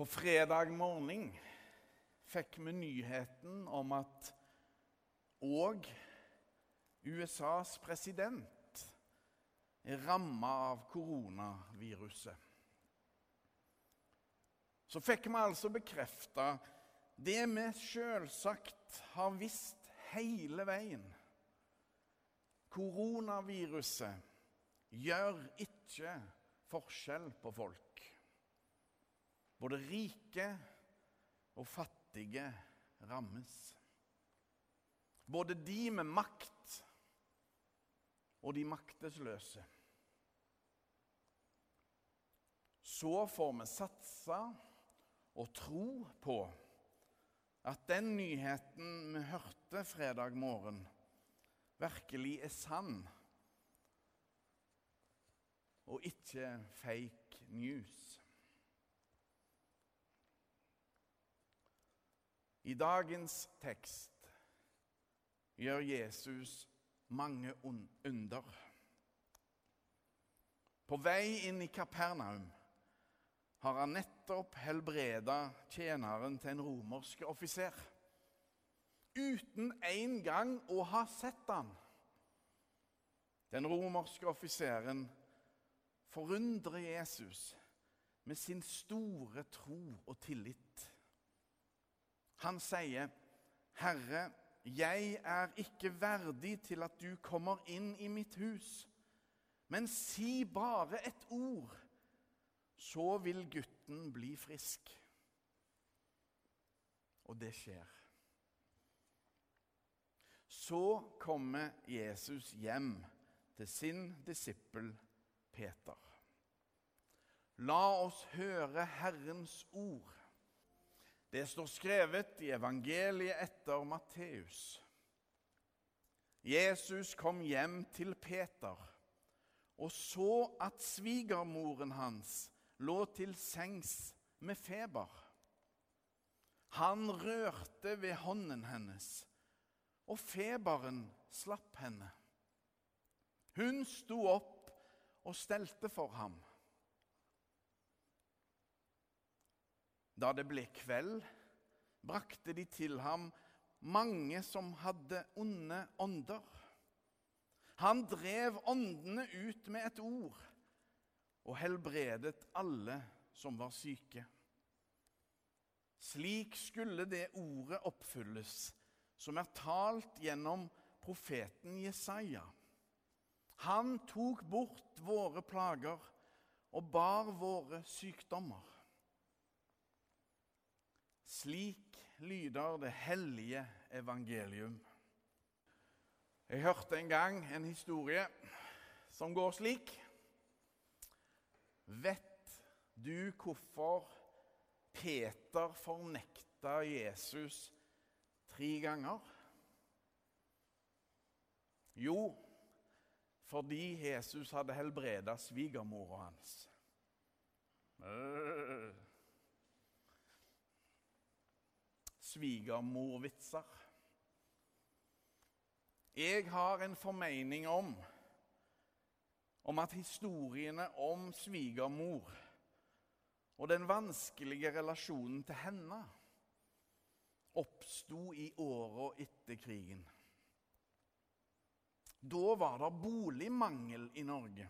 På fredag morgen fikk vi nyheten om at òg USAs president er ramma av koronaviruset. Så fikk vi altså bekrefta det vi sjølsagt har visst hele veien. Koronaviruset gjør ikke forskjell på folk. Både rike og fattige rammes. Både de med makt og de maktesløse. Så får vi satse og tro på at den nyheten vi hørte fredag morgen, virkelig er sann og ikke fake news. I dagens tekst gjør Jesus mange under. På vei inn i Kapernaum har han nettopp helbreda tjeneren til en romersk offiser. Uten en gang å ha sett han. Den romerske offiseren forundrer Jesus med sin store tro og tillit. Han sier, 'Herre, jeg er ikke verdig til at du kommer inn i mitt hus.' 'Men si bare et ord, så vil gutten bli frisk.' Og det skjer. Så kommer Jesus hjem til sin disippel Peter. La oss høre Herrens ord. Det står skrevet i evangeliet etter Matteus. Jesus kom hjem til Peter og så at svigermoren hans lå til sengs med feber. Han rørte ved hånden hennes, og feberen slapp henne. Hun sto opp og stelte for ham. Da det ble kveld, brakte de til ham mange som hadde onde ånder. Han drev åndene ut med et ord og helbredet alle som var syke. Slik skulle det ordet oppfylles som er talt gjennom profeten Jesaja. Han tok bort våre plager og bar våre sykdommer. Slik lyder det hellige evangelium. Jeg hørte en gang en historie som går slik. Vet du hvorfor Peter fornekta Jesus tre ganger? Jo, fordi Jesus hadde helbreda svigermora hans. Øh. Svigermorvitser. Jeg har en formening om, om at historiene om svigermor og den vanskelige relasjonen til henne oppsto i åra etter krigen. Da var det boligmangel i Norge.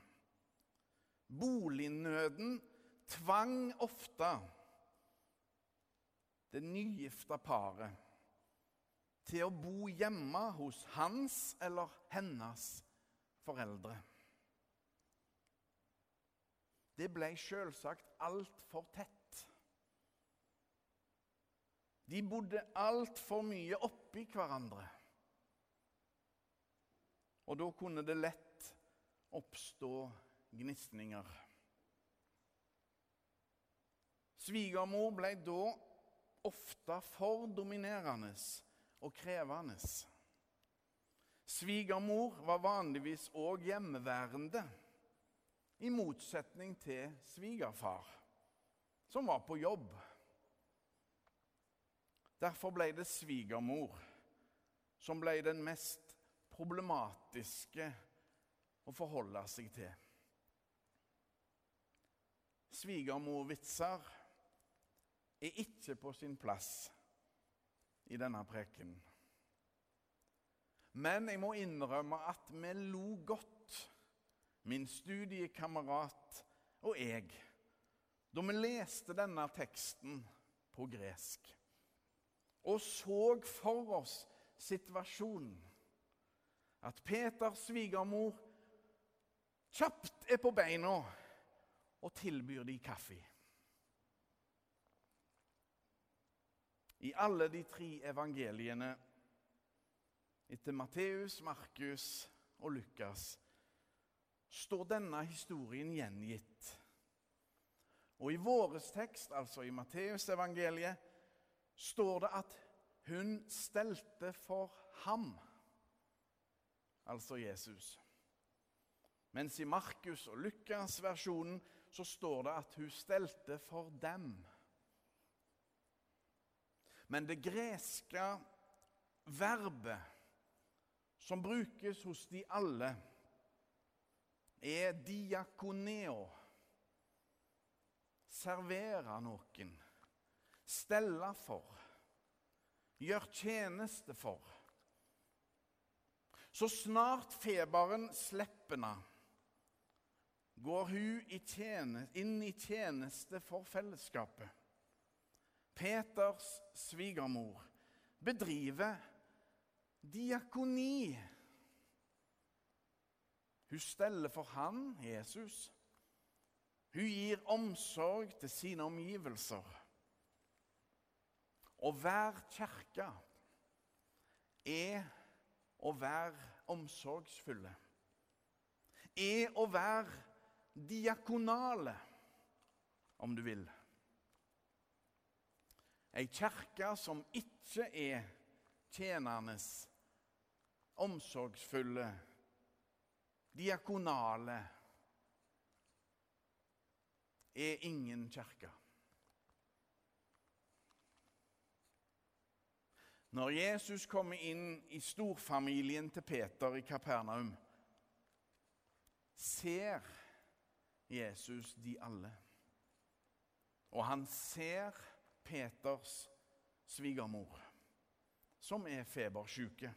Bolignøden tvang ofte det nygifta paret til å bo hjemme hos hans eller hennes foreldre. Det ble selvsagt altfor tett. De bodde altfor mye oppi hverandre. Og da kunne det lett oppstå gnisninger. Svigermor ble da ofte for dominerende og krevende. Svigermor var vanligvis òg hjemmeværende, i motsetning til svigerfar, som var på jobb. Derfor ble det svigermor som ble den mest problematiske å forholde seg til. Svigermorvitser er ikke på sin plass i denne preken. Men jeg må innrømme at vi lo godt, min studiekamerat og jeg, da vi leste denne teksten på gresk og så for oss situasjonen. At Peters svigermor kjapt er på beina og tilbyr de kaffe. I alle de tre evangeliene etter Matteus, Markus og Lukas står denne historien gjengitt. Og i våres tekst, altså i Matteusevangeliet, står det at hun stelte for ham, altså Jesus. Mens i Markus og Lukas-versjonen så står det at hun stelte for dem. Men det greske verbet som brukes hos de alle, er diakoneo. Servere noen, stelle for, gjøre tjeneste for. Så snart feberen slipper henne, går hun inn i tjeneste for fellesskapet. Peters svigermor bedriver diakoni. Hun steller for han, Jesus. Hun gir omsorg til sine omgivelser. Å være kirke er å være omsorgsfulle. Er å være diakonale, om du vil. Ei kirke som ikke er tjenernes, omsorgsfulle, diakonale, er ingen kirke. Når Jesus kommer inn i storfamilien til Peter i Kapernaum, ser Jesus de alle. Og han ser Peters svigermor, som er febersjuke.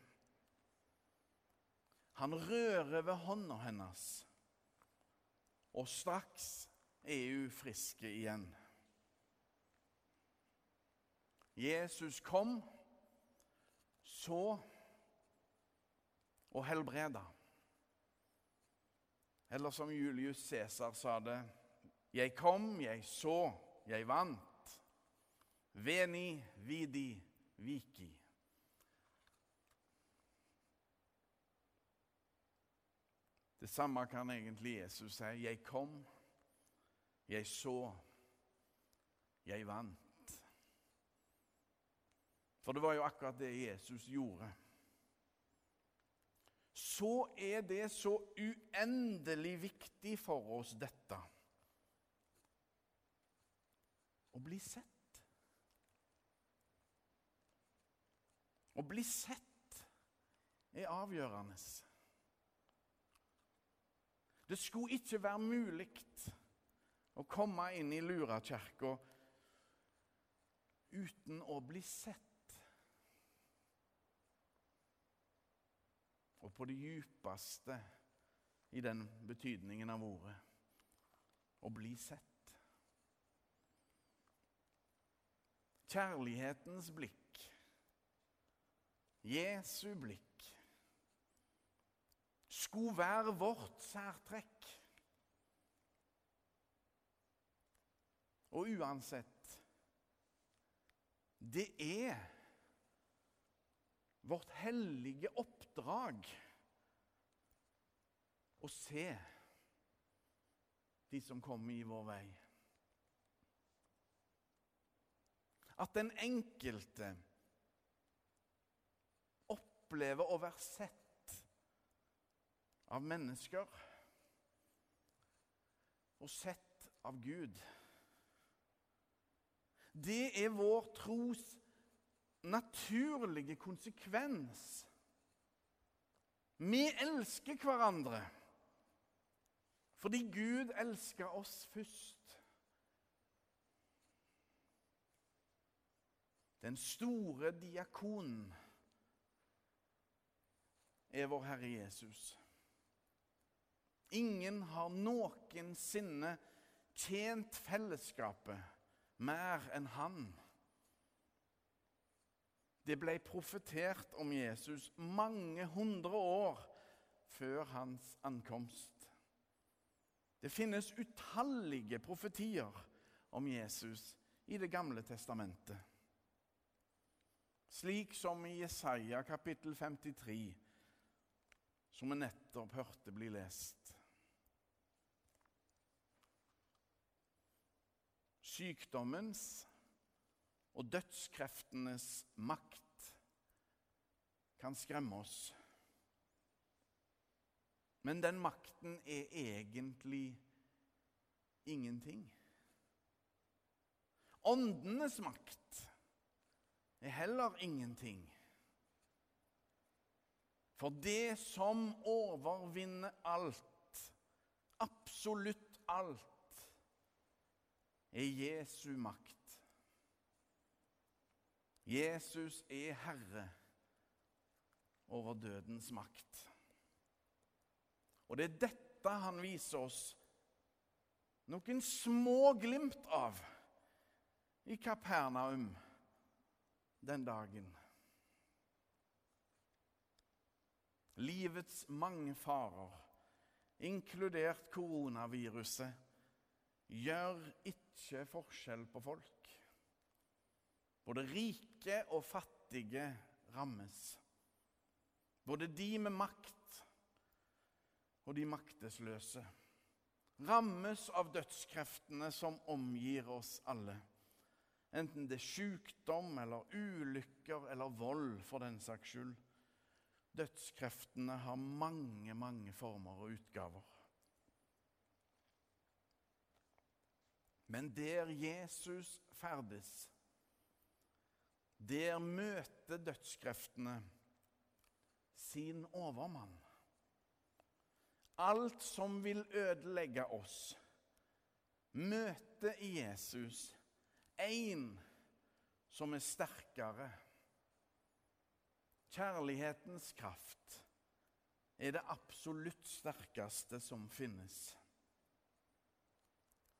Han rører ved hånda hennes, og straks er hun friske igjen. Jesus kom, så og helbreda. Eller som Julius Cæsar sa det Jeg kom, jeg så, jeg vant. Veni, vidi, viki. Det samme kan egentlig Jesus si. Jeg kom, jeg så, jeg vant. For det var jo akkurat det Jesus gjorde. Så er det så uendelig viktig for oss, dette. Å bli sett. Å bli sett er avgjørende. Det skulle ikke være mulig å komme inn i Lurakirka uten å bli sett. Og på det djupeste i den betydningen av ordet å bli sett. Kjærlighetens blikk Jesu blikk skulle være vårt særtrekk. Og uansett Det er vårt hellige oppdrag å se de som kommer i vår vei. At den enkelte opplever å være sett av mennesker og sett av Gud. Det er vår tros naturlige konsekvens. Vi elsker hverandre fordi Gud elsker oss først. Den store diakonen er vår Herre Jesus. Ingen har noensinne tjent fellesskapet mer enn han. Det ble profetert om Jesus mange hundre år før hans ankomst. Det finnes utallige profetier om Jesus i Det gamle testamentet. Slik som i Jesaja kapittel 53, som vi nettopp hørte bli lest. Sykdommens og dødskreftenes makt kan skremme oss. Men den makten er egentlig ingenting. Åndenes makt er heller ingenting. For det som overvinner alt, absolutt alt, er Jesu makt. Jesus er herre over dødens makt. Og det er dette han viser oss noen små glimt av i Kapernaum den dagen. Livets mange farer, inkludert koronaviruset, gjør ikke forskjell på folk. Både rike og fattige rammes. Både de med makt og de maktesløse rammes av dødskreftene som omgir oss alle. Enten det er sykdom eller ulykker eller vold, for den saks skyld. Dødskreftene har mange, mange former og utgaver. Men der Jesus ferdes, der møter dødskreftene sin overmann. Alt som vil ødelegge oss, møter i Jesus en som er sterkere. Kjærlighetens kraft er det absolutt sterkeste som finnes.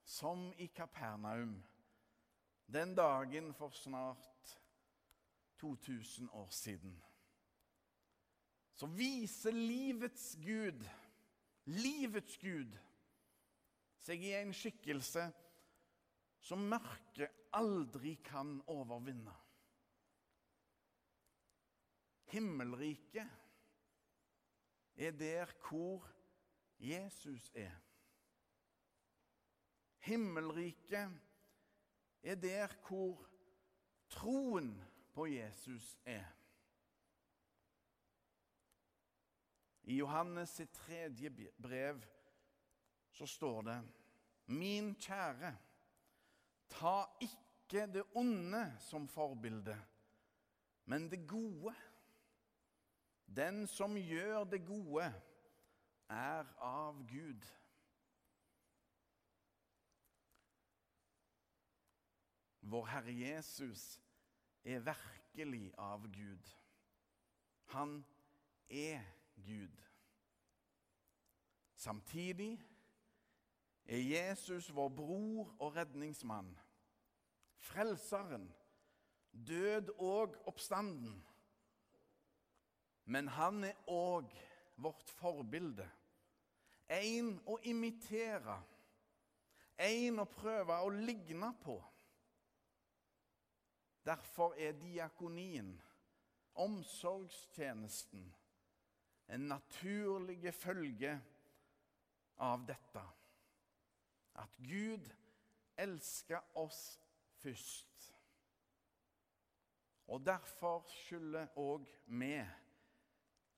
Som i Kapernaum den dagen for snart 2000 år siden. Så viser livets Gud, livets Gud, seg i en skikkelse som mørket aldri kan overvinne. Himmelriket er der hvor Jesus er. Himmelriket er der hvor troen på Jesus er. I Johannes sitt tredje brev så står det Min kjære, ta ikke det onde som forbilde, men det gode. Den som gjør det gode, er av Gud. Vår Herre Jesus er virkelig av Gud. Han er Gud. Samtidig er Jesus vår bror og redningsmann, frelseren, død og oppstanden. Men han er òg vårt forbilde, en å imitere, en å prøve å ligne på. Derfor er diakonien, omsorgstjenesten, en naturlig følge av dette. At Gud elsker oss først. Og derfor skylder òg vi